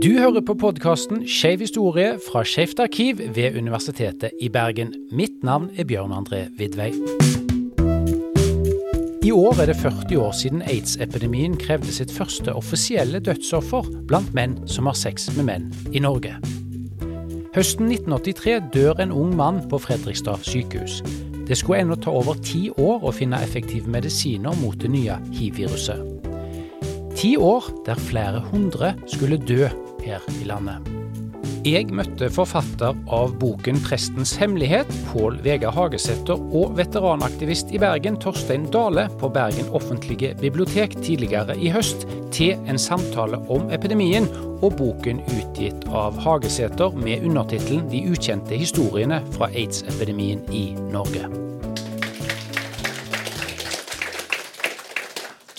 Du hører på podkasten Skeiv historie fra Skeivt arkiv ved Universitetet i Bergen. Mitt navn er Bjørn André Vidvei. I år er det 40 år siden aids-epidemien krevde sitt første offisielle dødsoffer blant menn som har sex med menn i Norge. Høsten 1983 dør en ung mann på Fredrikstad sykehus. Det skulle ennå ta over ti år å finne effektive medisiner mot det nye hiv-viruset. Ti år der flere hundre skulle dø her i landet. Jeg møtte forfatter av boken 'Prestens hemmelighet', Pål Vegard Hagesæter, og veteranaktivist i Bergen, Torstein Dale, på Bergen offentlige bibliotek tidligere i høst, til en samtale om epidemien og boken utgitt av Hagesæter med undertittelen 'De ukjente historiene fra aids-epidemien i Norge'.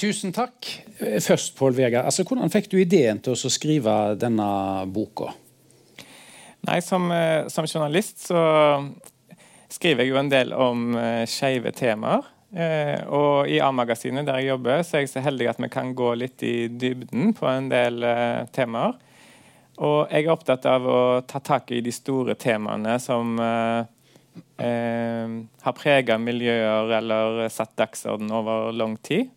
Tusen takk. Først, Pål Vegard. Altså, hvordan fikk du ideen til å skrive denne boka? Nei, som, eh, som, journalist så skriver jeg jo en del om uh, skeive temaer. Og i A-magasinet der jeg jobber, så er jeg så heldig at vi kan gå litt i dybden på en del temaer. Og jeg er opptatt av å ta tak i de store temaene som eh, har prega miljøer eller satt dagsorden over lang tid.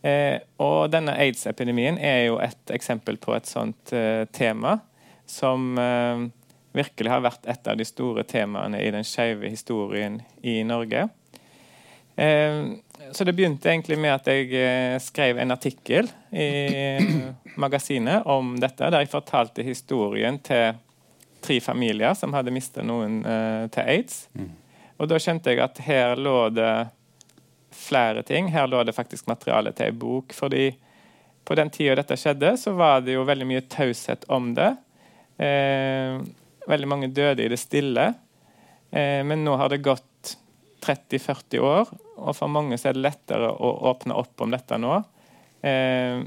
Og denne aids-epidemien er jo et eksempel på et sånt tema som virkelig har vært et av de store temaene i den skeive historien i Norge. Eh, så det begynte egentlig med at jeg eh, skrev en artikkel i magasinet om dette, der jeg fortalte historien til tre familier som hadde mistet noen eh, til aids. Mm. Og da skjønte jeg at her lå det flere ting. Her lå det faktisk materiale til ei bok. fordi på den tida dette skjedde, så var det jo veldig mye taushet om det. Eh, Veldig mange døde i det stille. Eh, men nå har det gått 30-40 år, og for mange så er det lettere å åpne opp om dette nå. Eh,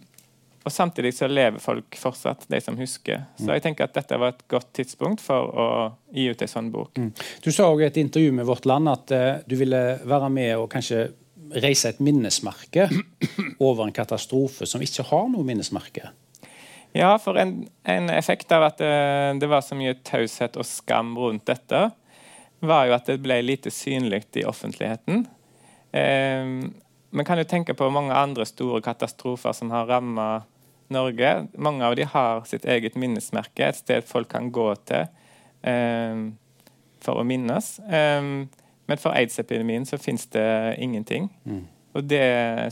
og Samtidig så lever folk fortsatt, de som husker. Så jeg tenker at dette var et godt tidspunkt for å gi ut en sånn bok. Mm. Du sa òg i et intervju med Vårt Land at uh, du ville være med og kanskje reise et minnesmerke over en katastrofe som ikke har noe minnesmerke. Ja, for en, en effekt av at det, eh, det, var så mye taushet og skam rundt dette, var jo at det ble lite synlig i offentligheten. Eh, man kan jo tenke på mange andre store katastrofer som har ramma Norge. Mange av de har sitt eget minnesmerke, et sted folk kan gå til eh, for å minnes. Eh, men for aids-epidemien så fins det ingenting. Mm. Og Det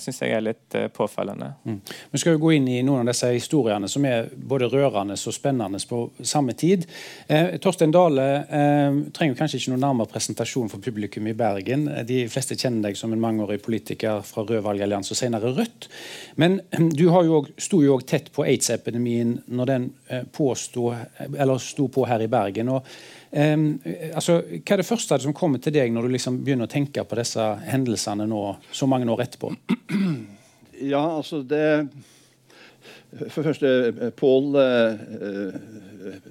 syns jeg er litt uh, påfallende. Mm. Vi skal jo gå inn i noen av disse historiene som er både rørende og spennende på samme tid. Eh, Torstein Dale eh, trenger kanskje ikke noen nærmere presentasjon for publikum i Bergen. De fleste kjenner deg som en mangeårig politiker fra Rød valgallianse og senere Rødt. Men eh, du jo også, sto jo òg tett på aids-epidemien når den eh, påstod, eller sto på her i Bergen. og Um, altså, hva er det første som kommer til deg når du liksom begynner å tenke på disse hendelsene nå, så mange år etterpå? Ja, altså det For det første, Pål eh,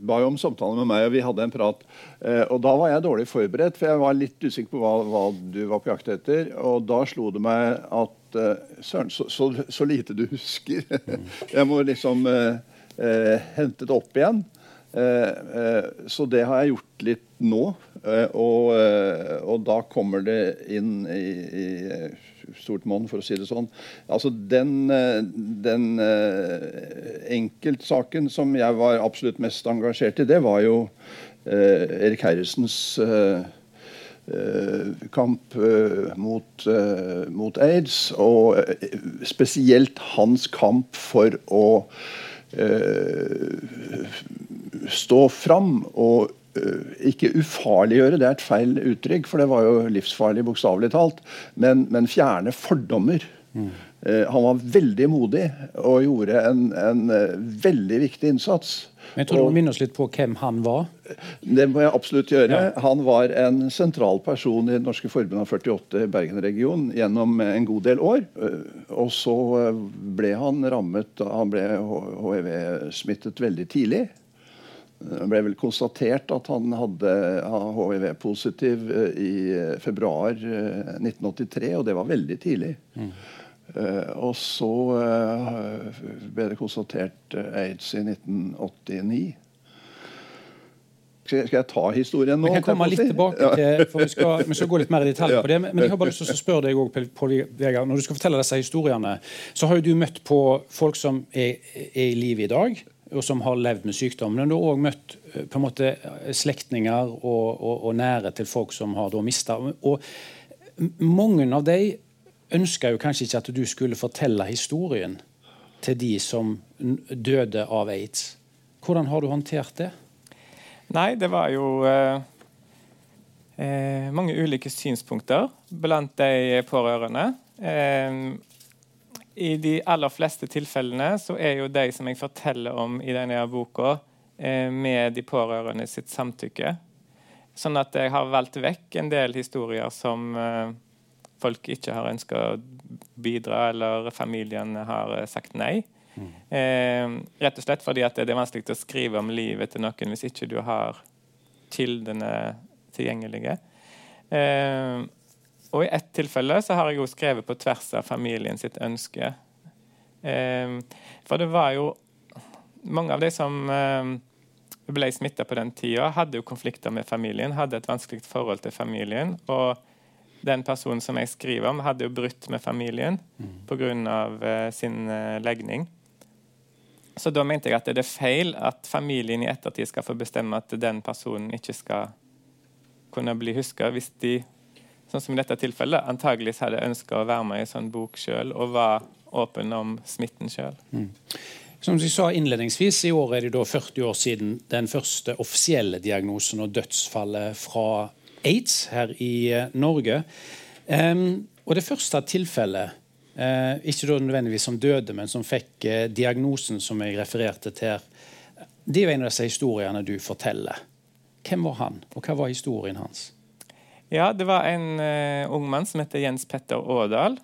ba jo om samtale med meg, og vi hadde en prat. Eh, og Da var jeg dårlig forberedt, for jeg var litt usikker på hva, hva du var på jakt etter. Og da slo det meg at eh, Søren, så, så, så, lite du husker. jeg må liksom eh, eh, hente det opp igjen. Eh, eh, så det har jeg gjort litt nå. Eh, og, og da kommer det inn i, i stort monn, for å si det sånn. Altså Den, den enkeltsaken som jeg var absolutt mest engasjert i, det var jo Erik Heiresens kamp mot, mot, aids, og spesielt hans kamp for å stå fram og uh, ikke ufarliggjøre, det er et feil uttrykk, for det var jo livsfarlig, bokstavelig talt, men, men, fjerne fordommer. Mm. Han var veldig modig og gjorde en, en uh, veldig viktig innsats. Men jeg tror du må minne oss litt på hvem han var? Det må jeg absolutt gjøre. Ja. Han var en sentral person i Det norske forbundet av 48 i Bergen-regionen gjennom en god del år. Og så ble han rammet Han ble hiv-smittet veldig tidlig. Det ble vel konstatert at han hadde hiv-positiv eh, i februar 1983, eh, og det var veldig tidlig. Mm. og så ble det konstatert aids i 1989. Skal jeg ta historien nå? Vi kan komme litt tilbake til, for vi skal, vi skal, gå litt mer i detalj på det. Men jeg har bare lyst til å spørre deg også, Pål Vegard, Når du skal fortelle disse historiene, så har jo du møtt på folk som er, er i live i dag, og som har levd med sykdommen. Men du har òg møtt eh, på en måte slektninger og, og, og, nære til folk som har mista. Mange av dem ønska kanskje ikke at du skulle fortelle historien til de som døde av aids. Hvordan har du håndtert det? Nei, det var jo eh, eh, mange ulike synspunkter blant de pårørende. Eh, I de aller fleste tilfellene så er jo de som jeg forteller om i denne boka, eh, med de pårørende sitt samtykke. Sånn at jeg har valgt vekk en del historier som eh, folk ikke har ønska å bidra, eller familiene har eh, sagt nei. Eh, rett og slett fordi det er vanskelig å skrive om livet til noen hvis ikke du har kildene tilgjengelige. Eh, og i ett tilfelle så har jeg jo skrevet på tvers av familien sitt ønske. Eh, for det var jo mange av de som eh, ble smitta på den tida, hadde jo konflikter med familien, hadde et vanskelig forhold til familien. og den personen som jeg skriver om, hadde jo brutt med familien mm. pga. Uh, sin uh, legning. Så da mente jeg at det er feil at familien i ettertid skal få bestemme at den personen ikke skal kunne bli huska, hvis de sånn som i dette tilfellet, antageligvis hadde ønska å være med i en sånn bok sjøl og var åpen om smitten sjøl. Mm. Som jeg sa innledningsvis, I år er det da 40 år siden den første offisielle diagnosen og dødsfallet fra aids her i eh, Norge. Um, og Det første tilfellet uh, ikke nødvendigvis som døde, men som fikk uh, diagnosen som jeg refererte til. Det er jo en av disse historiene du forteller. Hvem var han, og hva var historien hans? Ja, Det var en uh, ung mann som heter Jens Petter Aadal.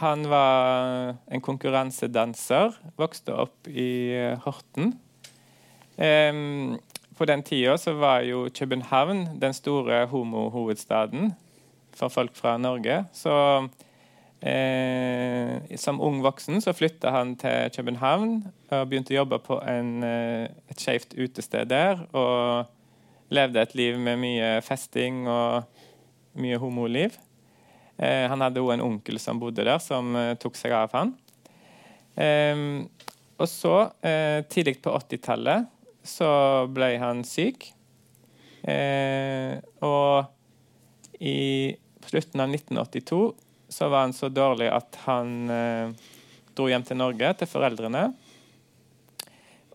Han var en konkurransedanser. Vokste opp i uh, Horten. Um, på den tida så var jo København den store homohovedstaden for folk fra Norge. Så Eh, som ung voksen så flytta han til København og begynte å jobbe på en, eh, et skeivt utested der. Og levde et liv med mye festing og mye homoliv. Eh, han hadde òg en onkel som bodde der, som eh, tok seg av han. Eh, og så, eh, tidlig på 80-tallet, så ble han syk. og i, slutten av 1982 så var han så dårlig at han eh, dro hjem til Norge, til foreldrene.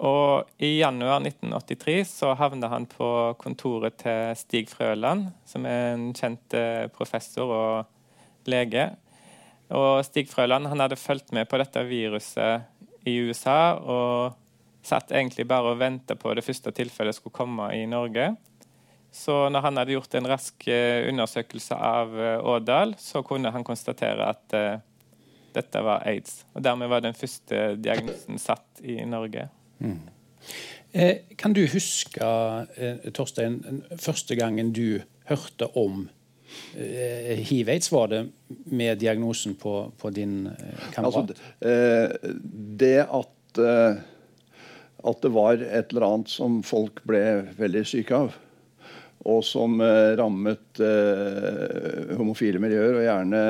Og i januar 1983 så havna han på kontoret til Stig Frøland, som er en kjent eh, professor og lege. Og Stig Frøland han hadde fulgt med på dette viruset i USA og satt egentlig bare og venta på det første tilfellet skulle komme i Norge. Så når han hadde gjort en rask eh, undersøkelse av eh, Ådal, så kunne han konstatere at dette var aids. Og Dermed var den første diagnosen satt i Norge. Mm. Eh, kan du huske, eh, Torstein, første gangen du hørte om eh, hiv-aids? Var det med diagnosen på, på din kamerat? Altså, det at, at det var et eller annet som folk ble veldig syke av og som eh, rammet eh, homofile miljøer, og gjerne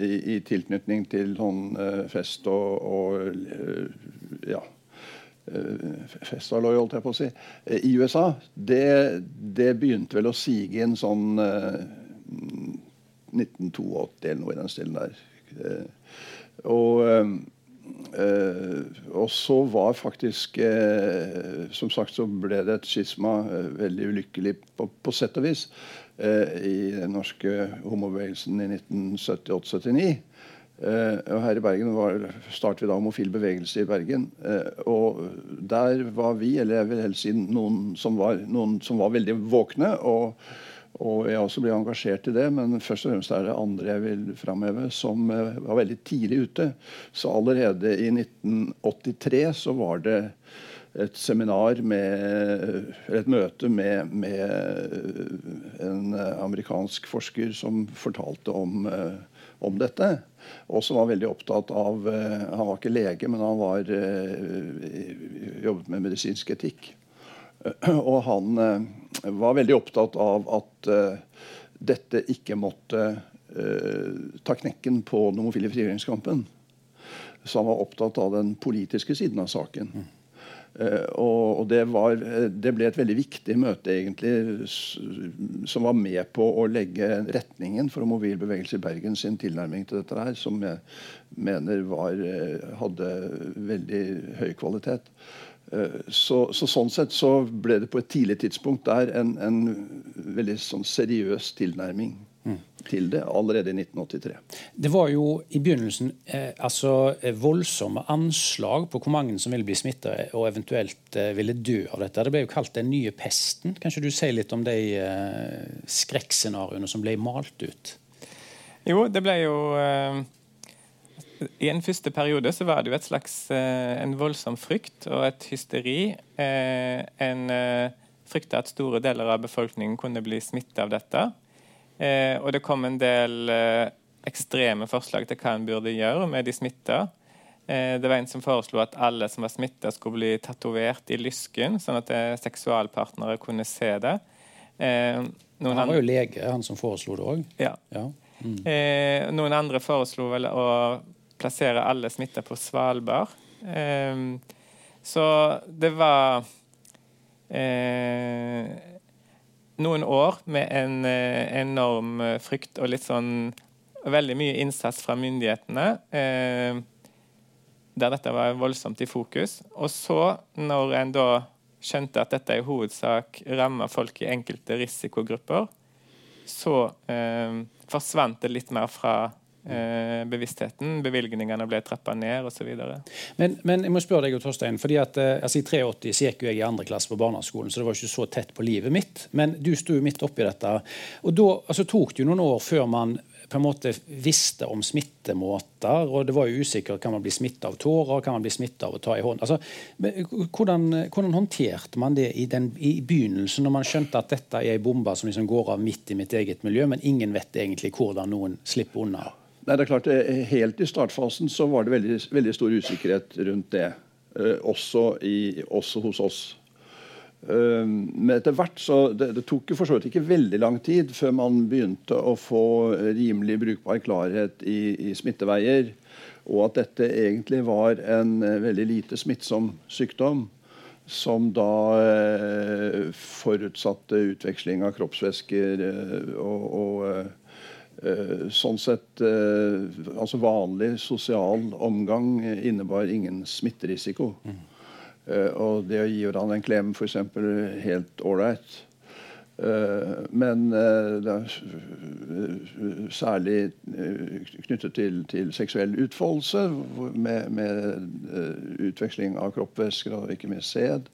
i, i tilknytning til sånn eh, fest og, og eh, ja, eh, holdt jeg på å si, eh, i USA, det, det, begynte vel å sige inn sånn 1982 eller noe i den stilen der. og og så var faktisk Som sagt så ble det et skisma veldig ulykkelig på, på sett og vis i den norske homobevegelsen i 1978-79. Og her i Bergen var, startet vi da homofil bevegelse i Bergen. og der var vi, eller jeg vil helst si noen som var, noen som var veldig våkne. og og jeg også ble engasjert i det, men først og fremst er det andre jeg vil framheve, som eh, var veldig tidlig ute. Så allerede i 1983 så var det et seminar med Et møte med, med en amerikansk forsker som fortalte om, eh, om dette. Og som var veldig opptatt av Han var ikke lege, men han var, jobbet med medisinsk etikk. Og han var veldig opptatt av at dette ikke måtte ta knekken på den homofile frigjøringskampen. Så han var opptatt av den politiske siden av saken. Mm. Uh, og, det, var, det, ble et veldig viktig møte, egentlig, som var med på å legge retningen for mobil bevegelse i Bergen sin tilnærming til dette her, som jeg mener var, eh, hadde veldig høy kvalitet. Så, så, Sånn sett så ble det på et tidlig tidspunkt der en, en veldig sånn seriøs tilnærming til det allerede i 1983. Det var jo i begynnelsen eh, altså, eh, voldsomme anslag på hvor mange som ville bli smitta og eventuelt eh, ville dø av dette. Det ble jo kalt den nye pesten. Kanskje du sier litt om de eh, skrekkscenarioene som ble malt ut? Jo, det ble jo eh, I en første periode så var det jo et slags eh, en voldsom frykt og et hysteri. en frykta at store deler av befolkningen kunne bli smitta av dette. Eh, og det kom en del eh, ekstreme forslag til hva en burde gjøre med de smitta. Eh, det var en som foreslo at alle som var smitta, skulle bli tatovert i lysken, sånn at eh, seksualpartnere kunne se det. Eh, han var jo lege, han som foreslo det òg. Ja. ja. Mm. Eh, noen andre foreslo vel å plassere alle smitta på Svalbard. så det var noen år med en eh, enorm eh, frykt og litt sånn veldig mye innsats fra myndighetene. Eh, der dette var voldsomt i fokus. Og så, når en da skjønte at dette i hovedsak rammer folk i enkelte risikogrupper, så eh, forsvant det litt mer fra bevisstheten. Bevilgningene ble trappa ned osv. Men, men jeg må spørre deg, Torstein, fordi at eh, altså, I 83 så gikk jeg i andre klasse på barneskolen, så det var ikke så tett på livet mitt. Men du sto jo midt oppi dette. og Da altså, tok det jo noen år før man på en måte visste om smittemåter. og Det var jo usikkert. Kan man bli smitta av tårer? Kan man bli smitta av å ta i hånd? Altså, hvordan, hvordan, håndterte man det i, den, i, begynnelsen, når man skjønte at dette er ei bombe som liksom går av midt i mitt eget miljø, men ingen vet egentlig hvordan noen slipper unna? Nei, det er klart, Helt i startfasen så var det veldig, veldig stor usikkerhet rundt det. Uh, også, i, også, hos oss. Uh, men etter hvert så det, det tok for så vidt ikke veldig lang tid før man begynte å få rimelig brukbar klarhet i, i smitteveier. Og at dette egentlig var en veldig lite smittsom sykdom. Som da forutsatte utveksling av kroppsvæsker og, og Eh, sånn sett eh, Altså vanlig sosial omgang innebar ingen smitterisiko. Mm. Og det å gi hverandre en klem, f.eks., helt ålreit. Men det er særlig knyttet til, til seksuell utfoldelse, med, med utveksling av kroppsvæsker og ikke minst sæd.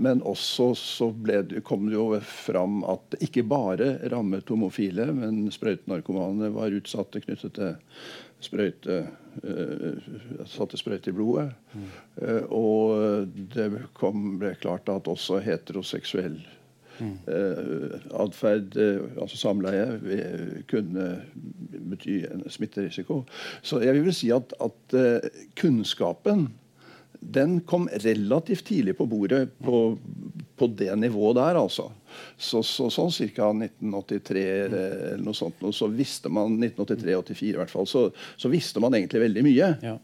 Men også så det, kom det jo fram at det ikke bare rammet homofile, men sprøytenarkomane var utsatte knyttet til sprøyte, uh, satte sprøyte i blodet. Mm. Uh, og det kom, ble klart at også heteroseksuell mm. uh, atferd, altså samleie, kunne bety en smitterisiko. Så jeg vil si at, at kunnskapen den kom relativt tidlig på bordet på, på det nivået der, altså. Så, så, sånn ca. 1983 eller noe sånt, så visste man 1983-84 i hvert fall, så, så, visste man egentlig veldig mye. Ja.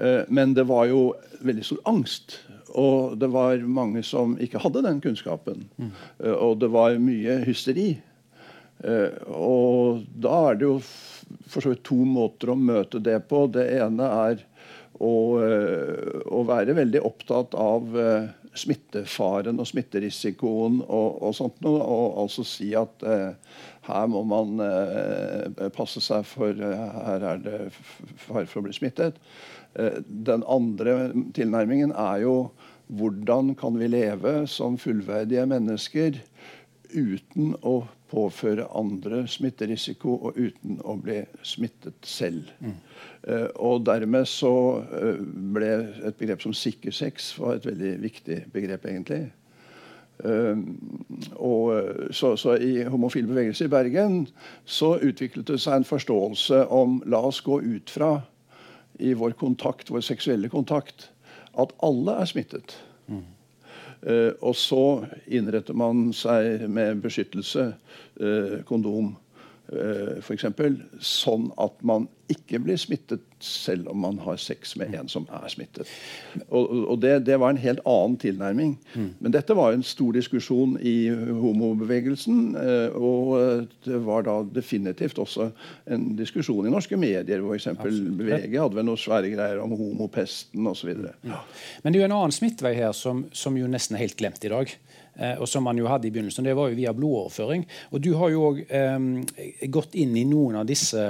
Uh, men det var jo veldig stor angst. Og det var mange som ikke hadde den kunnskapen. Mm. Uh, og det var mye hysteri. Uh, og da er det jo for så vidt to måter å møte det på. Det ene er og, eh, og, være veldig opptatt av eh, smittefaren og smitterisikoen og, og sånt noe. Og altså si at eh, her må man eh, passe seg, for eh, her er det fare for å bli smittet. Eh, den andre tilnærmingen er jo hvordan kan vi leve som fullverdige mennesker uten å påføre andre smitterisiko og uten å bli smittet selv. Mm. Uh, og dermed så uh, ble et begrep som sikker sex var et veldig viktig begrep, egentlig. og så, så, I homofil bevegelse i Bergen så utviklet det seg en forståelse om la oss gå ut fra i vår kontakt, vår seksuelle kontakt, at alle er smittet. Uh, og så innretter man seg med beskyttelse, uh, kondom f.eks., sånn at man ikke blir smittet selv om man har sex med en som er smittet. Og, og det, det, var en helt annen tilnærming. Mm. Men dette var en stor diskusjon i homobevegelsen. Eh, og det var da definitivt også en diskusjon i norske medier. F.eks. VG hadde vel noen svære greier om homopesten osv. Ja. Men det er jo en annen smittvei her som, som jo nesten er helt glemt i dag eh, og som man jo hadde i begynnelsen, det var jo via blodoverføring. Og Du har jo òg eh, gått inn i noen av disse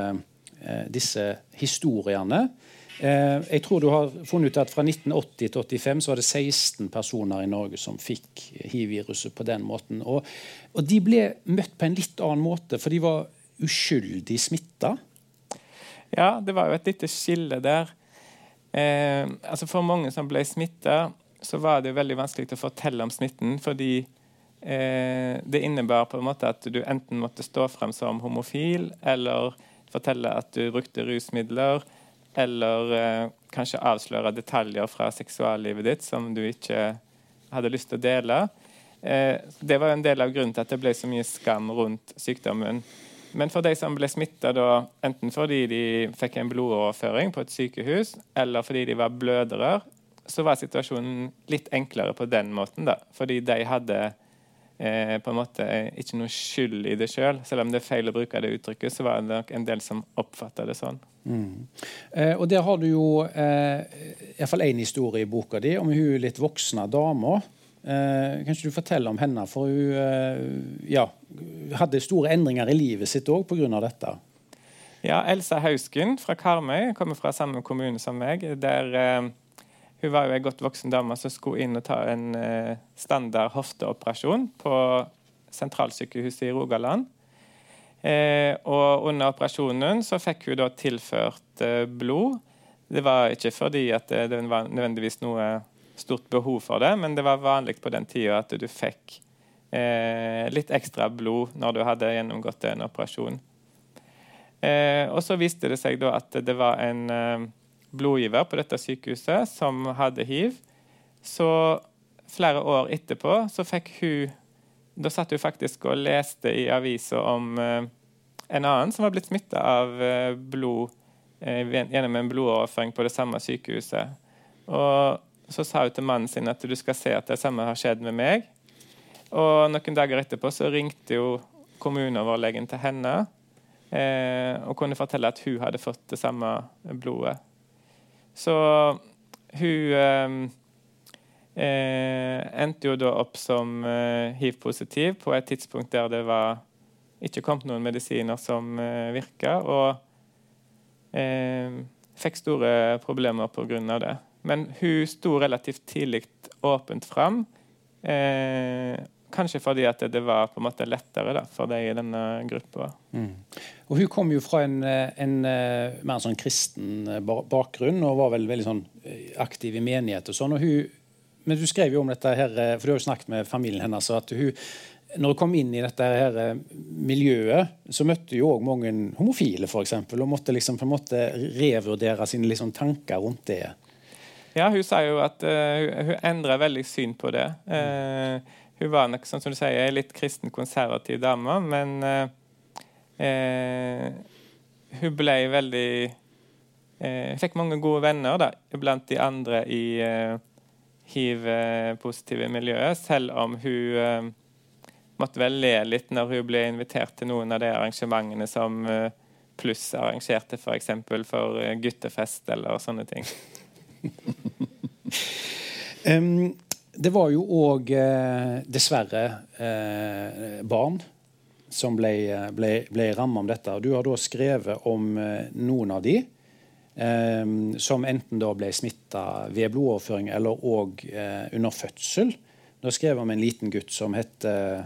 Eh, disse historiene. Eh, jeg tror du har funnet ut at Fra 1980 til 85 så var det 16 personer i Norge som fikk hiv-viruset på den måten. Og, og, De ble møtt på en litt annen måte, for de var uskyldig smitta. Ja, det var jo et lite skille der. Eh, altså For mange som ble smitta, så var det veldig vanskelig å fortelle om smitten. Fordi eh, det innebar på en måte at du enten måtte stå frem som homofil, eller fortelle at du brukte rusmidler, eller eh, kanskje avsløre detaljer fra seksuallivet ditt som du ikke hadde lyst til å dele. Eh, det var en del av grunnen til at det ble så mye skam rundt sykdommen. Men for de som ble smitta, enten fordi de fikk en blodoverføring på et sykehus, eller fordi de var blødere, så var situasjonen litt enklere på den måten. da, Fordi de hadde eh, på en måte ikke noe skyld i det sjøl. Selv. selv om det er feil å bruke det uttrykket, så var det nok en del som oppfatta det sånn. Mm. Eh, og der har du jo eh, iallfall én historie i boka di om hun litt voksne dama. Eh, kan ikke du fortelle om henne? For hun eh, ja, hadde store endringer i livet sitt òg pga. dette. Ja, Elsa Hausken fra Karmøy kommer fra samme kommune som meg. der eh, hun var jo ei godt voksen dame som skulle inn og ta en eh, standard hofteoperasjon på sentralsykehuset i Rogaland. Eh, og under operasjonen så fikk hun da tilført eh, blod. Det var ikke fordi at det, det, var nødvendigvis noe stort behov for det, men det var vanlig på den tida at du fikk eh, litt ekstra blod når du hadde gjennomgått en operasjon. Eh, og så viste det seg da at det var en eh, blodgiver på dette sykehuset som hadde hiv. Så flere år etterpå så fikk hun Da satt hun faktisk og leste i avisa om eh, en annen som var blitt smitta av eh, blod eh, gjennom en blodoverføring på det samme sykehuset. Og så sa hun til mannen sin at du skal se at det samme har skjedd med meg. Og noen dager etterpå så ringte jo kommuneoverlegen til henne og kunne fortelle at hun hadde fått det samme blodet. Så hun ehm, eh, endte jo da opp som eh, hiv-positiv på et tidspunkt der det var ikke kommet noen medisiner som eh, virka, og eh, fikk store problemer pga. det. Men hun sto relativt tidlig åpent fram. Eh, Kanskje fordi at det var på en måte lettere da, for deg i denne gruppa. Mm. Og Hun kom jo fra en, en, en mer sånn kristen bakgrunn og var vel veldig sånn aktiv i menighet. og sånn. Og hun, men du skrev jo om dette, her, for du har jo snakket med familien hennes. at hun, når hun kom inn i dette her miljøet, så møtte hun òg mange homofile for eksempel, og måtte liksom på en måte revurdere sine liksom tanker rundt det. Ja, hun sa jo at uh, hun endra veldig syn på det. Uh, hun var nok som du sier, litt kristen konservativ dame, men eh, eh, hun ble veldig eh, Fikk mange gode venner da, blant de andre i eh, hiv-positive miljøet, selv om hun eh, måtte vel le litt når hun ble invitert til noen av de arrangementene som eh, Pluss arrangerte, f.eks. For, eksempel, for guttefest eller sånne ting. um, det var jo òg eh, dessverre eh, barn som ble, ble, ble ramma om dette. Du har da skrevet om eh, noen av de eh, som enten da ble smitta ved blodoverføring eller òg eh, under fødsel. Du har skrevet om en liten gutt som het eh,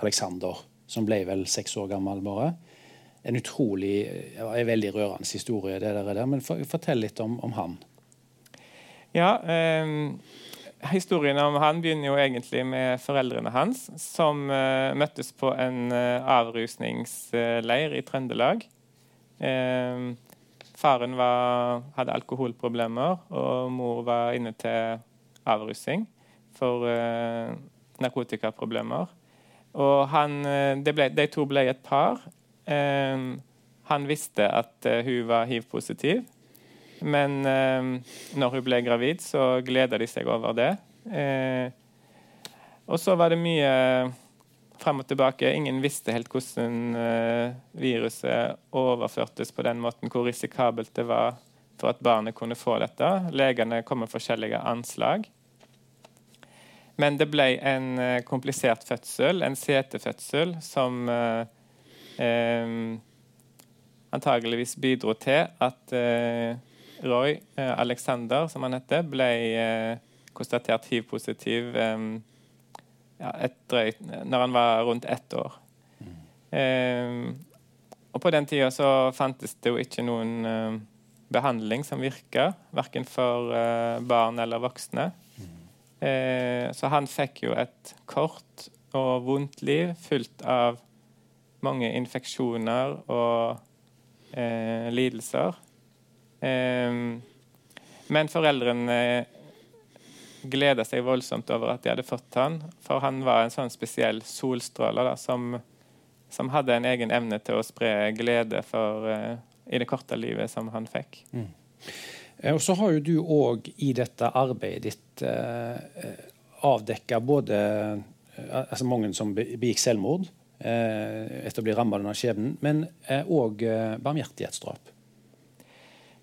Alexander, som ble vel seks år gammel bare. En utrolig, en veldig rørende historie, det der, men fortell litt om, om han. Ja, um historien om han begynner jo egentlig med foreldrene hans, som uh, møttes på en uh, avrusningsleir i Trøndelag. Uh, faren var, hadde alkoholproblemer, og mor var inne til avrusing for narkotikaproblemer. Og han, ble, de to ble et par. han visste at hun var hiv-positiv. Men eh, når hun ble gravid, så gleda de seg over det. Eh, og så var det mye frem og tilbake. Ingen visste helt hvordan eh, viruset overførtes på den måten, hvor risikabelt det var for at barnet kunne få dette. Legene kom med forskjellige anslag. Men det ble en eh, komplisert fødsel, en CT-fødsel, som eh, eh, antageligvis bidro til at Roy eh, Alexander, som han heter, ble eh, konstatert hiv-positiv eh, ja, når han var rundt ett år. Mm. og på den tida så fantes det jo ikke noen behandling som virka, verken for barn eller voksne. Mm. så han fikk jo et kort og vondt liv fullt av mange infeksjoner og eh, lidelser. Ehm, men foreldrene gleda seg voldsomt over at de hadde fått han, for han var en sånn spesiell solstråle da, som, som, hadde en egen evne til å spre glede for, uh, i det korte livet som han fikk. Mm. Eh, og Så har jo du òg i dette arbeidet ditt uh, avdekka både uh, altså mange som begikk selvmord uh, etter å bli rammet av denne skjebnen, men òg eh, barmhjertighetsdrap.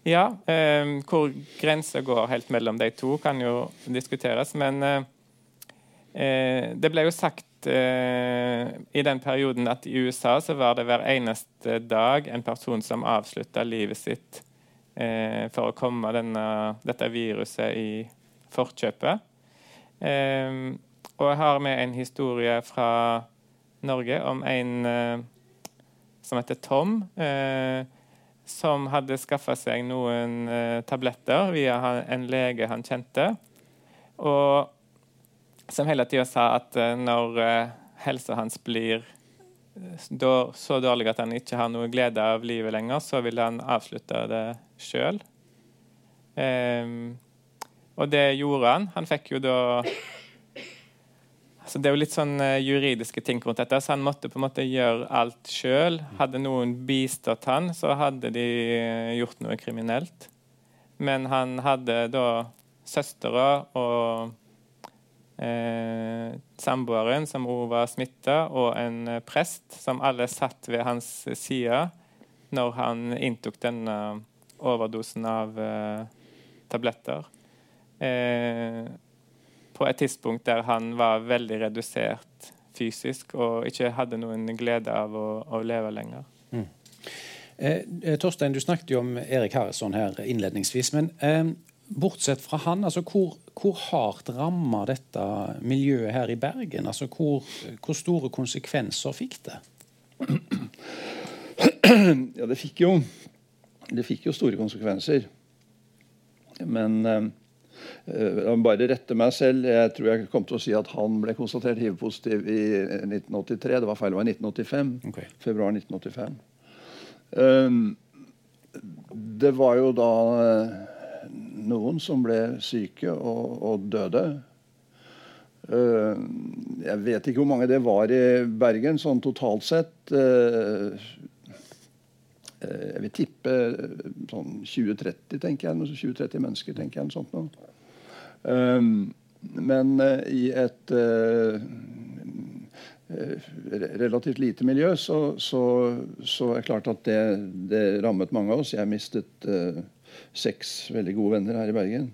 Ja, eh, hvor grensa går helt mellom de to, kan jo diskuteres. Men eh, eh, det ble jo sagt eh, i den perioden at i USA så var det hver eneste dag en person som avslutta livet sitt eh, for å komme denne, dette viruset i forkjøpet. Eh, og jeg har med en historie fra Norge om en som heter Tom. Eh, som hadde skaffa seg noen uh, tabletter via en lege han kjente. Og som hele tida sa at uh, når uh, helsa hans blir så dårlig at han ikke har noe glede av livet lenger, så vil han avslutte det sjøl. Ehm, og det gjorde han. Han fikk jo da så Det er jo litt sånn uh, juridiske ting rundt dette, så han måtte på en måte gjøre alt sjøl. Hadde noen bistått han, så hadde de uh, gjort noe kriminelt. Men han hadde da søstera og uh, samboeren, som òg var smitta, og en prest, som alle satt ved hans side når han inntok denne overdosen av tabletter. Eh, på et tidspunkt der han var veldig redusert fysisk og ikke hadde noen glede av å, å leve lenger. Mm. Eh, eh, Torstein, du snakket jo om Erik Harrison her innledningsvis. Men eh, bortsett fra han, altså hvor, hvor hardt ramma dette miljøet her i Bergen? Altså hvor, hvor store konsekvenser fikk det? Ja, det fikk jo, det fikk jo store konsekvenser. Men eh, jeg meg bare rette meg selv. Jeg tror jeg kom til å si at han ble konstatert hiv-positiv i 1983. Det var feil, det var 1985. Okay. Februar 1985. Um, det var jo da eh, noen som ble syke og, og døde. Uh, jeg vet ikke hvor mange det var i Bergen sånn totalt sett. Uh, jeg vil tippe sånn 20-30, tenker jeg. 20-30 mennesker, tenker jeg. Sånt noe. Um, men uh, i et uh, relativt lite miljø, så, så, så, er det klart at det, det, rammet mange av oss. Jeg mistet uh, seks veldig gode venner her i Bergen.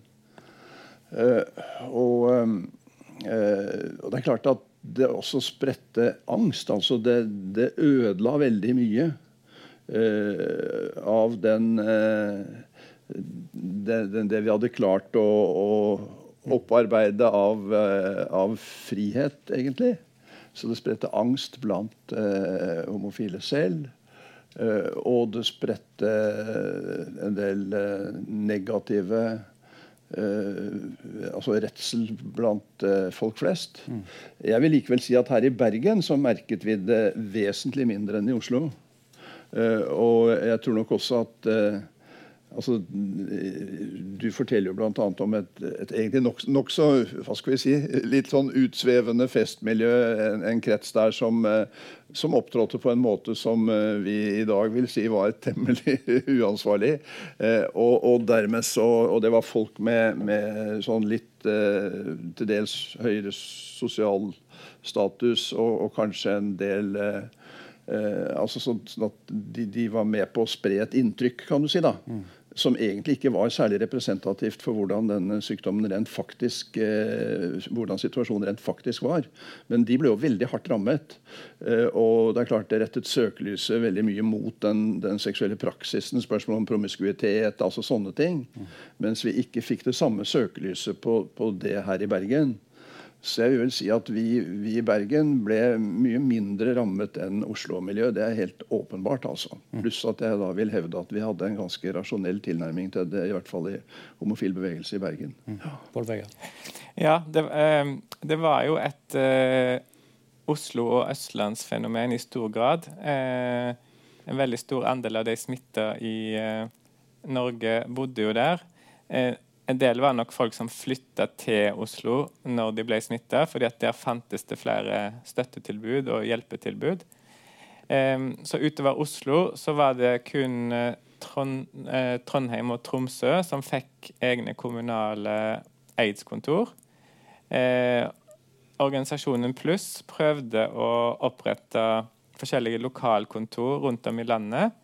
Og, og, det er klart at det også spredte angst. Altså det, det ødela veldig mye av den, den, det, vi hadde klart å, å opparbeide av, eh, av, frihet, egentlig. Så det spredte angst blant eh, homofile selv. Uh, og det spredte en del uh, negative Uh, altså redsel blant folk flest. Mm. Jeg vil likevel si at her i Bergen så merket vi det vesentlig mindre enn i Oslo. Uh, og jeg tror nok også at Altså, du forteller jo bl.a. om et, et egentlig nokså nok hva skal vi si, litt sånn utsvevende festmiljø. En, en krets der som, som opptrådte på en måte som vi i dag vil si var temmelig uansvarlig. Og, og dermed så, og det var folk med, med sånn litt til dels høyere sosial status og, og kanskje en del altså sånn, at de, de, var med på å spre et inntrykk, kan du si. da. Mm som egentlig ikke var særlig representativt for hvordan denne sykdommen rent faktisk, eh, hvordan situasjonen rent faktisk var. Men de ble jo veldig hardt rammet. Eh, og det er klart det rettet søkelyset veldig mye mot den, den seksuelle praksisen, spørsmål om promiskuitet, altså sånne ting. Mm. Mens vi ikke fikk det samme søkelyset på, på det her i Bergen. Så jeg vil si at vi, vi, i Bergen ble mye mindre rammet enn Oslo-miljøet. Det er helt åpenbart. altså. Mm. Pluss at jeg da vil hevde at vi hadde en ganske rasjonell tilnærming til det, i hvert fall i homofil bevegelse i Bergen. Mm. Ja, det, eh, det, var jo et eh, Oslo- og østlandsfenomen i stor grad. Eh, en veldig stor andel av de smitta i eh, Norge bodde jo der. Eh, en del var nok folk som flytta til Oslo når de ble smitta, fordi at der fantes det flere støttetilbud og hjelpetilbud. Um, så utover Oslo så var det kun Trond, uh, Trondheim og Tromsø som fikk egne kommunale aids-kontor. Uh, organisasjonen Pluss prøvde å opprette forskjellige lokalkontor rundt om i landet.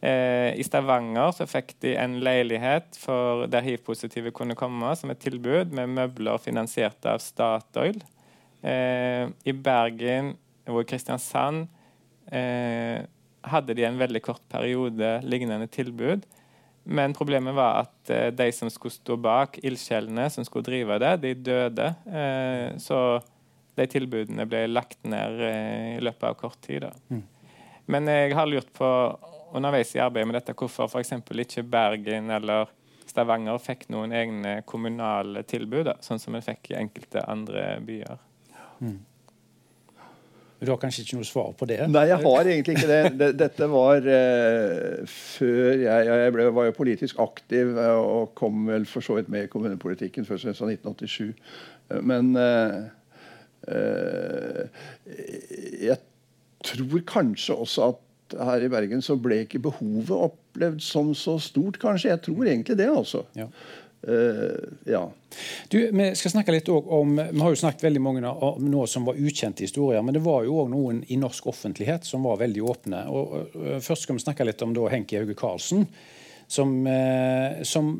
Eh, I Stavanger så fikk de en leilighet for der hiv-positive kunne komme, som et tilbud, med møbler finansiert av Statoil. Eh, I Bergen og Kristiansand eh, hadde de en veldig kort periode lignende tilbud. Men problemet var at eh, de som skulle stå bak, ildsjelene som skulle drive det, de døde. Eh, så de tilbudene ble lagt ned eh, i løpet av kort tid. Mm. Men jeg har lurt på underveis i arbeidet med dette hvorfor f.eks. ikke Bergen eller Stavanger fikk noen egne kommunale tilbud, da, sånn som en fikk i enkelte andre byer. Mm. Du har kanskje ikke noe svar på det? Nei, jeg har egentlig ikke det. Dette var uh, før jeg, jeg ble, var jo politisk aktiv uh, og kom vel for så vidt med i kommunepolitikken først i 1987. Uh, men jeg tror kanskje også at her i Bergen så ble ikke behovet opplevd som så stort, kanskje. Jeg tror egentlig det, altså. Ja. Uh, ja. Du, vi skal snakke litt om, vi har jo snakket veldig mange om noe som var ukjente historier, men det var jo òg noen i norsk offentlighet som var veldig åpne. Og, uh, først skal vi snakke litt om da Henki Hauge Karlsen, som, uh, som,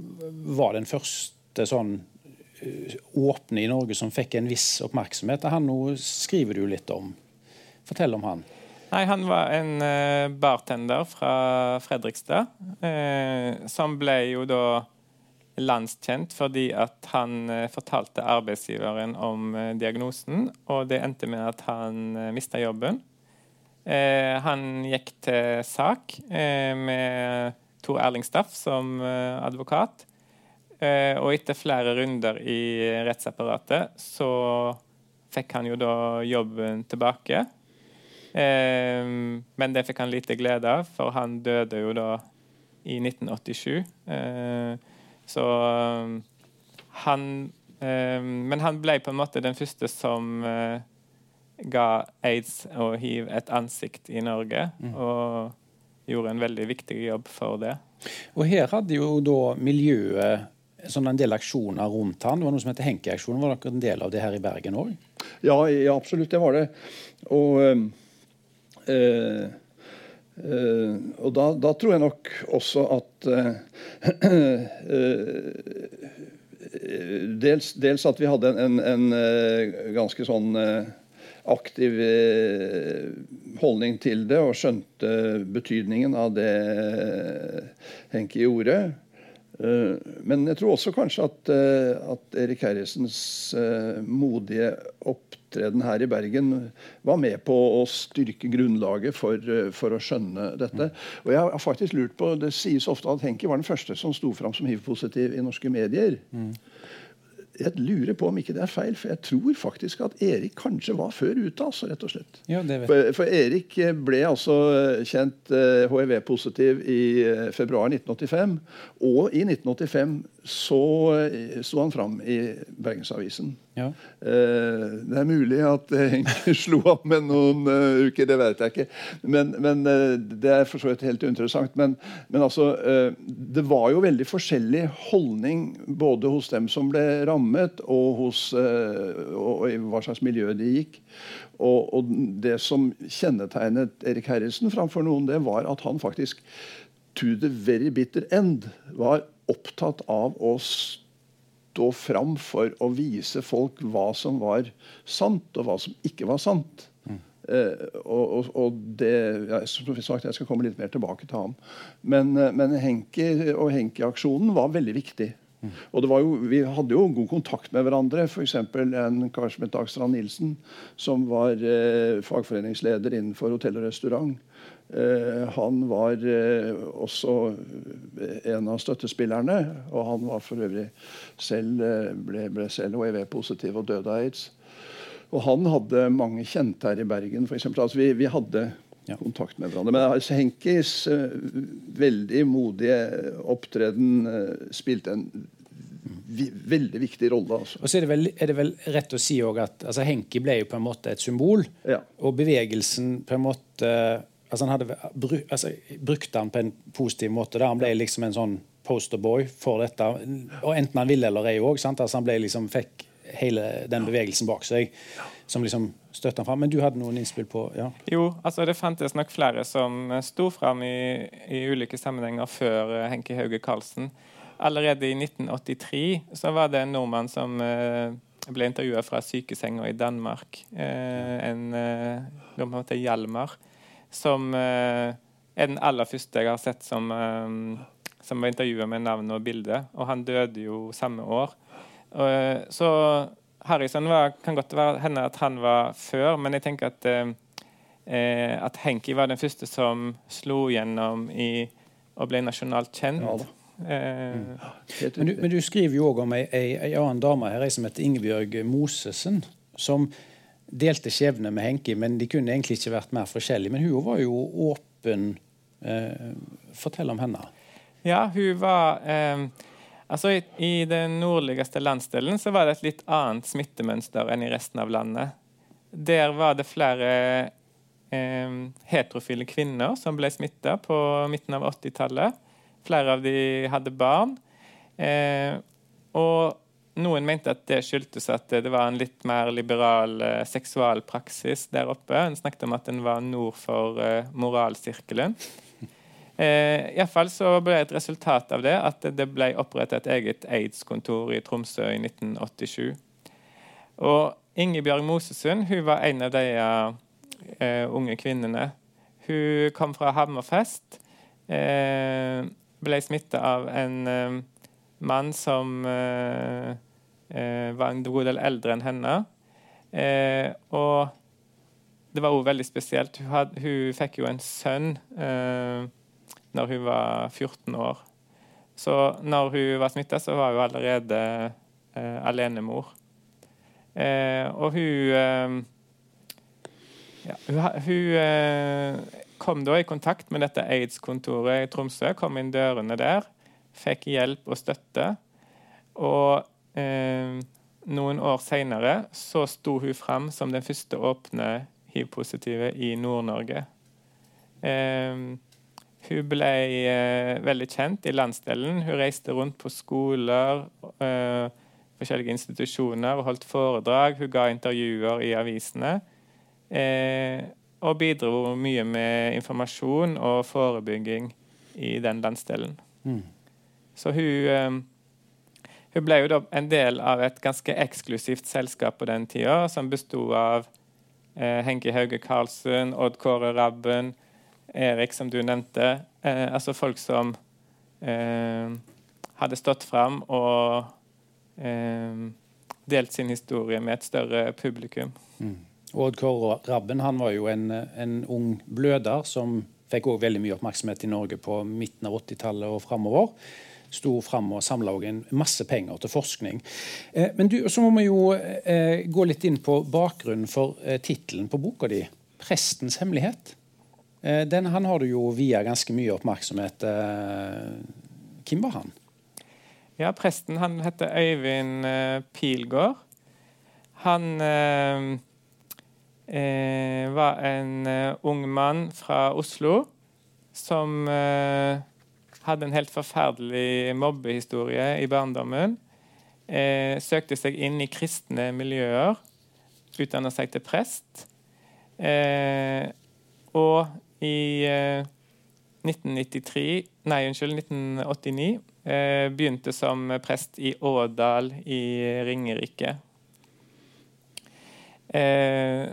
var den første sånn åpne i Norge som fikk en viss oppmerksomhet. Han nå skriver du litt om. Fortell om han. Nei, Han var en uh, bartender fra Fredrikstad, uh, som ble jo da landskjent fordi at han uh, fortalte arbeidsgiveren om diagnosen, og det endte med at han uh, mista jobben. han gikk til sak med Tor Erling Staff som advokat, og etter flere runder i rettsapparatet så fikk han jo da jobben tilbake. Ehm, men det fikk han lite glede av, for han døde jo da i 1987. Ehm, så ehm, han Men han ble på en måte den første som eh, ga aids og hiv et ansikt i Norge. Mm. Og gjorde en veldig viktig jobb for det. Og her hadde jo da miljøet sånn en del aksjoner rundt han. Det var noe som heter Henke-aksjonen. Var dere en del av det her i Bergen òg? Ja, ja, absolutt. Det var det. Og Eh, eh, og da, da, tror jeg nok også at eh, dels, dels, at vi hadde en, en, en ganske sånn aktiv holdning til det og skjønte betydningen av det Henki gjorde. Men jeg tror også kanskje at, at Erik Herresens modige opptreden her i Bergen var med på å styrke grunnlaget for, for å skjønne dette. Og jeg har faktisk lurt på, Det sies ofte at Henki var den første som sto fram som hiv-positiv i norske medier. Mm jeg lurer på om ikke det er feil, for jeg tror faktisk at Erik kanskje var før ute. altså, rett og slett. Ja, for, for, Erik ble altså kjent uh, eh, hiv-positiv i eh, februar 1985. Og i 1985 så eh, sto han fram i Bergensavisen. Ja. Uh, det er mulig at Henke slo opp med noen uker, det vet jeg ikke. Men, men Det er for så vidt helt interessant. Men, men altså, det var jo veldig forskjellig holdning både hos dem som ble rammet og, hos, eh, og, i hva slags miljø de gikk. Og, og, det som kjennetegnet Erik Herresen framfor noen, det var at han faktisk to the very bitter end var opptatt av å fram for å vise folk hva som var sant, og hva som ikke var sant. Mm. Eh, og, og, det, ja, som sagt, Jeg skal komme litt mer tilbake til ham. Men, eh, men Henki og Henki-aksjonen var veldig viktig. Og jo, Vi hadde jo god kontakt med hverandre. F.eks. en kar som het Dag Strand Nilsen, som var eh, fagforeningsleder innenfor hotell og restaurant. Eh, han var eh, også en av støttespillerne, og han var for øvrig selv, eh, ble, ble selv hiv-positiv og døde av aids. Og han hadde mange kjente her i Bergen. For eksempel. altså vi, vi hadde kontakt med hverandre. Men altså, Henkis veldig modige opptreden spilte en veldig viktig rolle. Altså. Og så er det, vel, er det vel rett å si at altså, Henki ble jo på en måte et symbol, ja. og bevegelsen på en måte altså, Han hadde brukt, altså, brukte han på en positiv måte. Da. Han ble liksom en sånn posterboy for dette, og enten han ville eller ei òg. Altså, han ble liksom, fikk hele den bevegelsen bak seg. som liksom støtte han fram. Men du hadde noen innspill på ja. Jo, altså det fantes nok flere som sto fram i, i ulike sammenhenger før uh, Henki Hauge Karlsen. Allerede i 1983 så var det en nordmann som eh, ble intervjua fra sykesenga i Danmark. Eh, en eh, som heter Hjalmar. Som er den aller første jeg har sett som, som var intervjua med navn og bilde. Og han døde jo samme år. så Harrison var, kan godt være, hende at han var før, men jeg tenker at, eh, at Henki var den første som slo gjennom i, og ble nasjonalt kjent. Ja, eh, mm. men, du, men, du, skriver jo òg om ei, ei, ei, annen dame her, ei som heter Ingebjørg Mosesen. Som delte skjebne med Henki, men de kunne egentlig ikke vært mer forskjellige. Men hun var jo åpen. Eh, fortell om henne. Ja, hun var eh, Altså, i, I den nordligste landsdelen så var det et litt annet smittemønster enn i resten av landet. Der var det flere eh, heterofile kvinner som ble smitta på midten av 80-tallet. Flere av de hadde barn. Eh, og noen mente at det skyldtes at det var en litt mer liberal seksual seksualpraksis der oppe. En snakket om at den var nord for uh, moralsirkelen. Uh, Iallfall så ble et resultat av det at det ble opprettet et eget aids-kontor i Tromsø i 1987. Og Ingebjørg Mosesund hun var en av de uh, unge kvinnene. Hun kom fra Hammerfest. Uh, ble smitta av en eh, mann som eh, eh, var en god del eldre enn henne. Eh, og det var òg veldig spesielt. Hun, had, hun, fikk jo en sønn. Eh, når hun var 14 år. Så når hun var smitta, så var hun allerede eh, alenemor. Eh, og hun eh, ja, Hun, hun eh, kom da i kontakt med dette aids-kontoret i Tromsø, kom inn dørene der, fikk hjelp og støtte. Og eh, noen år seinere så sto hun frem som den første åpne hiv-positive i Nord-Norge. Eh, hun ble eh, veldig kjent i landsdelen. Hun reiste rundt på skoler, eh, forskjellige institusjoner og holdt foredrag. Hun ga intervjuer i avisene. Eh, og bidro mye med informasjon og forebygging i den landsdelen. Mm. Så hun, eh, hun ble jo da en del av et ganske eksklusivt selskap på den tida, som besto av eh, Henki Hauge Karlsund, Odd Kåre Rabben, Erik, som du nevnte. Eh, altså folk som eh, hadde stått fram og eh, delt sin historie med et større publikum. Mm. Odd Kåre Rabben han var jo en, en ung bløder som fikk også veldig mye oppmerksomhet i Norge på midten av 80-tallet og framover. Sto fram og samla masse penger til forskning. Eh, men du, så må vi jo eh, gå litt inn på bakgrunnen for eh, tittelen på boka di, 'Prestens hemmelighet'. Eh, den han har du jo via ganske mye oppmerksomhet. Eh, hvem var han? Ja, presten han heter Øyvind Pilgaard. Han eh, var en ung mann fra Oslo som uh, hadde en helt forferdelig mobbehistorie i barndommen. Eh, søkte seg inn i kristne miljøer, utdanna seg til prest. og i 1993, nei, unnskyld, 1989 begynte som prest i Ådal i Ringerike. Eh,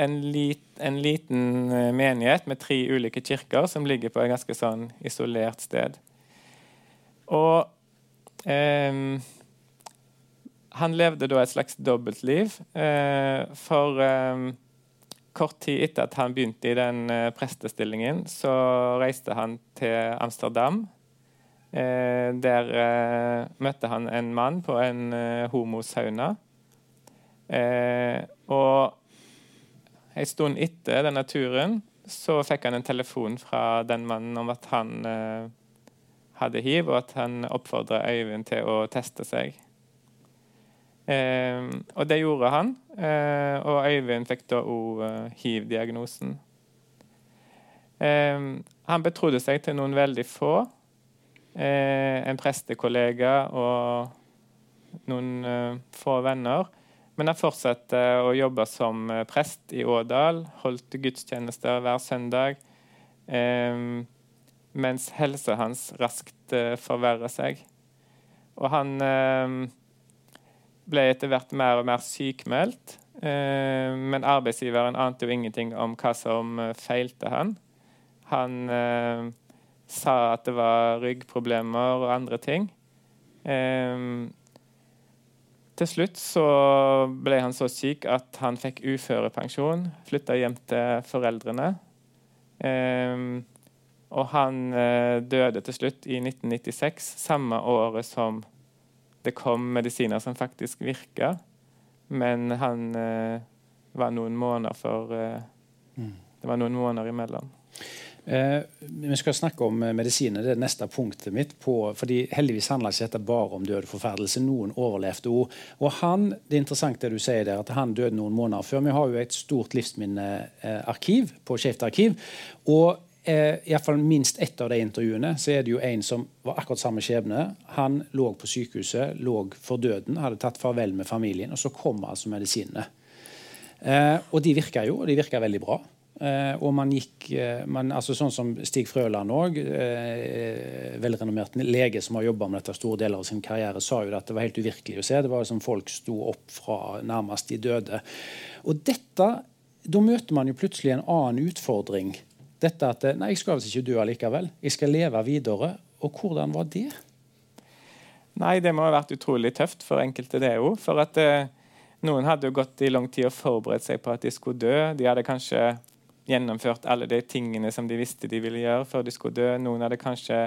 en, lit, en, liten eh, menighet med tre ulike kirker som ligger på et ganske sånn isolert sted. Og eh, han levde da et slags dobbeltliv. Eh, for eh, kort tid etter at han begynte i den eh, prestestillingen, så reiste han til Amsterdam. Eh, der møtte han en mann på en homosauna. og en stund etter denne turen så fikk han en telefon fra den mannen om at han eh, hadde hiv, og at han oppfordra Øyvind til å teste seg. Eh, og det gjorde han, eh, og Øyvind fikk da òg eh, hiv-diagnosen. Eh, han betrodde seg til noen veldig få. Eh, en prestekollega og noen få venner. Men jeg fortsatte å jobbe som eh, prest i Ådal. Holdt gudstjenester hver søndag. Eh, mens helsa hans raskt eh, forverra seg. Og han eh, ble etter hvert mer og mer sykmeldt. Eh, men arbeidsgiveren ante jo ingenting om hva som feilte han. Han sa at det var ryggproblemer og andre ting. Um, til slutt så ble han så syk at han fikk uførepensjon, flytta hjem til foreldrene. Um, og han uh, døde til slutt i 1996, samme året som det kom medisiner som faktisk virka. Men han uh, var noen måneder for uh, mm. Det var noen måneder imellom. Eh, vi skal snakke om eh, medisiner. Det er neste punktet mitt. På, fordi Heldigvis handler ikke dette bare om død og forferdelse. Noen overlevde òg. Og han, det er interessant det du sier der, at han døde noen måneder før. Vi har jo et stort livsminnearkiv på Skeivt arkiv. og eh, i hvert fall minst ett av de intervjuene så er det jo en som var akkurat samme skjebne. Han lå på sykehuset, lå for døden, hadde tatt farvel med familien, og så kom altså medisinene. Eh, og de virka jo, og de virka veldig bra. Eh, og man gikk eh, man, altså Sånn som Stig Frøland òg, eh, velrenommert lege som har jobba med dette store deler av sin karriere, sa jo at det var helt uvirkelig å se. Det var som folk sto opp fra nærmest de døde. Og dette, Da møter man jo plutselig en annen utfordring. Dette at Nei, jeg skal visst ikke dø allikevel. Jeg skal leve videre. Og hvordan var det? Nei, det må ha vært utrolig tøft for enkelte, det òg. For at eh, noen hadde jo gått i lang tid og forberedt seg på at de skulle dø. De hadde kanskje gjennomført alle de tingene som de visste de ville gjøre før de skulle dø. Noen hadde kanskje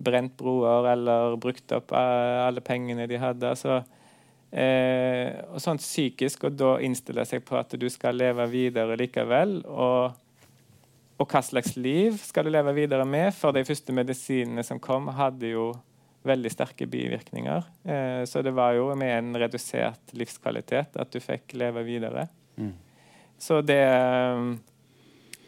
brent broer eller brukt opp eh, alle pengene de hadde. Så, eh, og sånt psykisk, og da innstille seg på at du skal leve videre likevel. Og, og hva slags liv skal du leve videre med? For de første medisinene som kom, hadde jo veldig sterke bivirkninger. Eh, så det var jo med en redusert livskvalitet at du fikk leve videre. Mm. Så det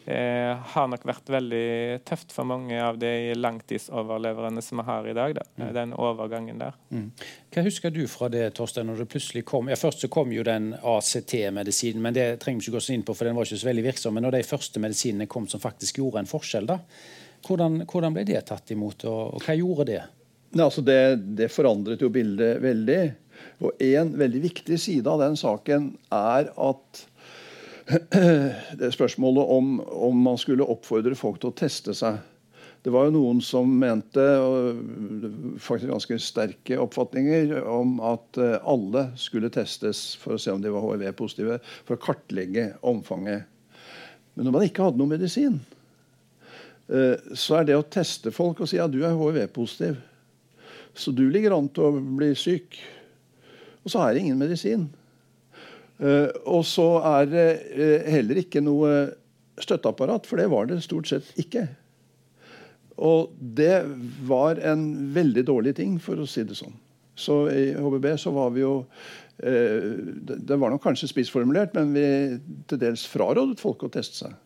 eh, har nok vært veldig tøft for mange av de langtidsoverleverne som vi har i dag. Da. Mm. Den overgangen der. Mm. Hva husker du fra det, Torstein, når det plutselig kom ja, Først så kom jo den ACT-medisinen, men det trenger vi ikke gå så inn på, for den var ikke så veldig virksom. Men når de første medisinene kom som faktisk gjorde en forskjell, da, hvordan, hvordan ble det tatt imot, og, og hva gjorde det? Ne, altså det, det forandret jo bildet veldig. Og en veldig viktig side av den saken er at det spørsmålet om, om, man skulle oppfordre folk til å teste seg. Det var jo noen som mente, og faktisk ganske sterke oppfatninger, om at eh, alle skulle testes for å se om de var hiv-positive, for å kartlegge omfanget. Men når man ikke hadde noen medisin, eh, så er det å teste folk og si at ja, du er hiv-positiv, så du ligger an til å bli syk. Og så er det ingen medisin. Eh, og så er det heller ikke noe støtteapparat, for det var det stort sett ikke. Og det var en veldig dårlig ting, for å si det sånn. Så i HBB så var vi jo eh, Det var nok kanskje spissformulert, men vi til dels frarådet folk å teste seg.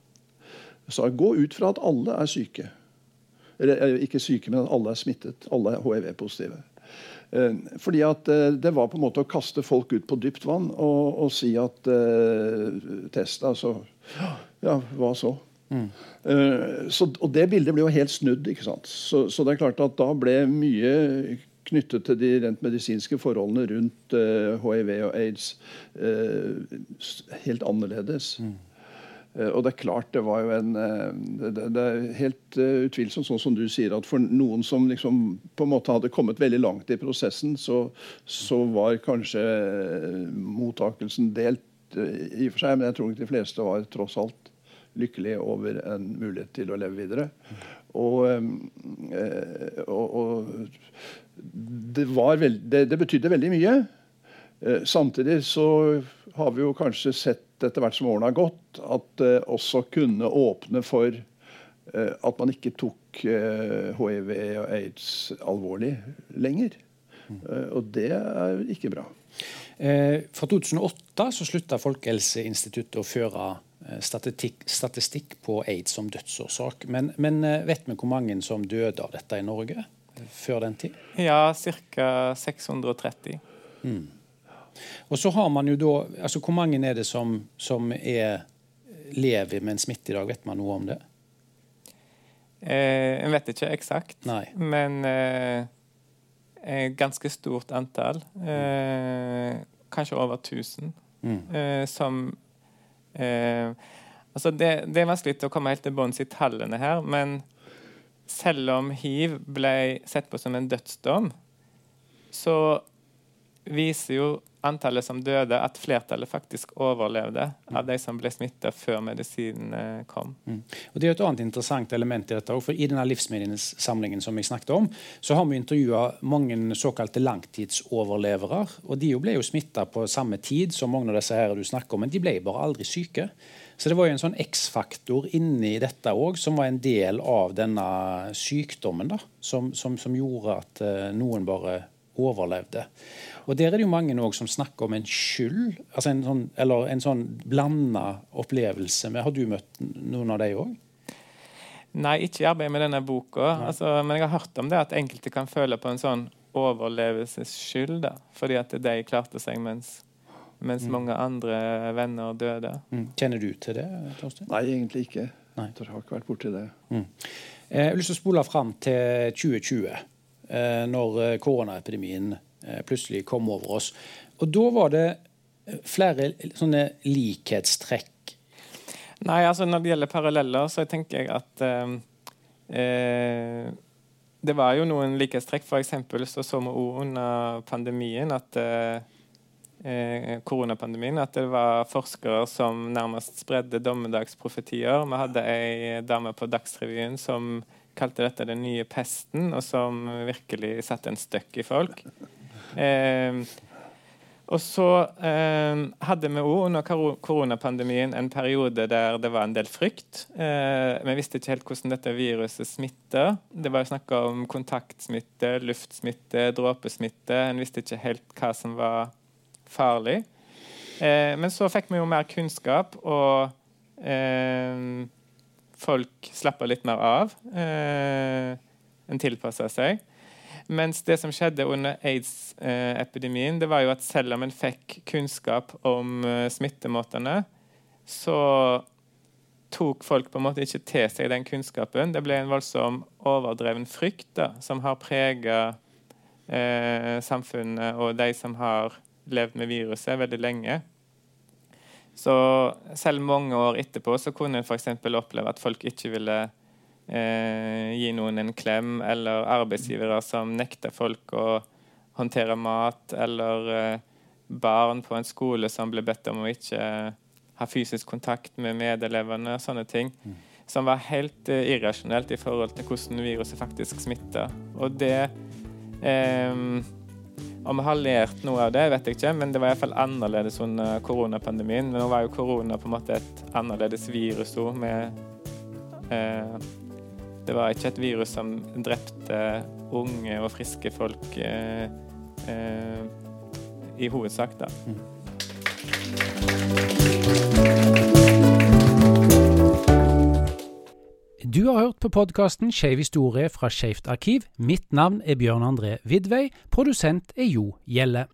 Så gå ut fra at alle er syke. Eller eh, ikke syke, men at alle er smittet. Alle er hiv-positive. Eh, fordi at eh, Det var på en måte å kaste folk ut på dypt vann og, og si at eh, test, altså Ja, hva så? Mm. Uh, så, og det bildet ble jo helt snudd. ikke sant? Så, så, det er klart at da ble mye knyttet til de rent medisinske forholdene rundt uh, hiv og aids uh, helt annerledes. Mm. Og det er klart det var jo en det, det, er helt utvilsomt sånn som du sier, at for noen som liksom på en måte hadde kommet veldig langt i prosessen, så, så var kanskje mottakelsen delt i og for seg, men jeg tror ikke de fleste var tross alt lykkelig over en mulighet til å leve videre. Og, eh, og, og det, veld, det, det, betydde veldig mye. Eh, samtidig så har vi jo kanskje sett etter hvert som årene har gått, at det også kunne åpne for eh, at man ikke tok hiv og aids alvorlig lenger. Og det er ikke bra. Eh, fra 2008 så slutta Folkehelseinstituttet å føre Eh, statistikk, statistikk, på aids som dødsårsak. Men, men, eh, vet vi hvor mange som døde av dette i Norge eh, før den tid? Ja, ca. 630. Mm. Og så har man jo da, altså Hvor mange er det som, som er, lever med en smitte i dag? Vet man noe om det? Eh, jeg vet ikke eksakt, Nei. men eh, ganske stort antall. Eh, kanskje over 1000. Mm. som Eh, altså det, det, er vanskelig å komme helt til bunns i tallene her, men selv om hiv ble sett på som en dødsdom, så viser jo antallet som døde, at flertallet faktisk overlevde av de som ble smitta før medisinen eh, kom. Mm. Og Det er et annet interessant element i dette. for I denne livsmediesamlingen som jeg snakket om, så har vi intervjua mange såkalte langtidsoverlevere. og De ble jo smitta på samme tid som mange av disse her du snakker om, men de ble bare aldri syke. Så det var jo en sånn X-faktor inni dette òg, som var en del av denne sykdommen. da, Som, som, som gjorde at uh, noen bare overlevde. Og Der er det jo mange som snakker om en skyld, altså en sånn, eller en sånn blanda opplevelse. Med. har du møtt noen av de òg? Nei, ikke i arbeidet med denne boka. Altså, men jeg har hørt om det at enkelte kan føle på en sånn overlevelsesskyld. Da, fordi at de klarte seg mens, mens mm. mange andre venner døde. Mm. Kjenner du til det? Torstein? Nei, egentlig ikke. Nei. Jeg har ikke vært borti det. Mm. Jeg har lyst til å spole fram til 2020, eh, når eh, koronaepidemien Eh, plutselig kom over oss. Og da var det eh, flere sånne likhetstrekk. Nei, altså når det gjelder paralleller, så tenker jeg at eh, eh, Det var jo noen likhetstrekk. F.eks. så så vi òg under pandemien at eh, koronapandemien at det var forskere som nærmest spredde dommedagsprofetier. Vi hadde ei dame på Dagsrevyen som kalte dette den nye pesten, og som virkelig satte en støkk i folk. Eh, og så eh, hadde vi òg under koronapandemien en periode der det var en del frykt. Eh, vi visste ikke helt hvordan dette viruset smitter. Det var snakk om kontaktsmitte, luftsmitte, dråpesmitte. En visste ikke helt hva som var farlig. Eh, men så fikk vi jo mer kunnskap, og eh, folk slapper litt mer av. Eh, en tilpasser seg. Mens det som skjedde under aids-epidemien, det var jo at selv om en fikk kunnskap om eh, smittemåtene, så tok folk på en måte ikke til seg den kunnskapen. Det ble en voldsom overdreven frykt da, som har prega eh, samfunnet og de som har levd med viruset veldig lenge. Så selv mange år etterpå så kunne en f.eks. oppleve at folk ikke ville eh, gi noen en klem, eller arbeidsgivere som nekter folk å håndtere mat, eller eh, barn på en skole som ble bedt om å ikke ha fysisk kontakt med medelevene, sånne ting. Mm. Som var helt eh, irrasjonelt i forhold til hvordan viruset faktisk smitta. Og det eh, om vi har lært noe av det, vet jeg ikke, men det var iallfall annerledes under koronapandemien. Men nå var jo korona på en måte et annerledes virus òg. Eh, det var ikke et virus som drepte unge og friske folk eh, eh, i hovedsak, da. Mm. Du har hørt på podkasten Skeiv historie fra Skeivt arkiv. Mitt navn er Bjørn André Vidvei. Produsent er Jo Gjelle.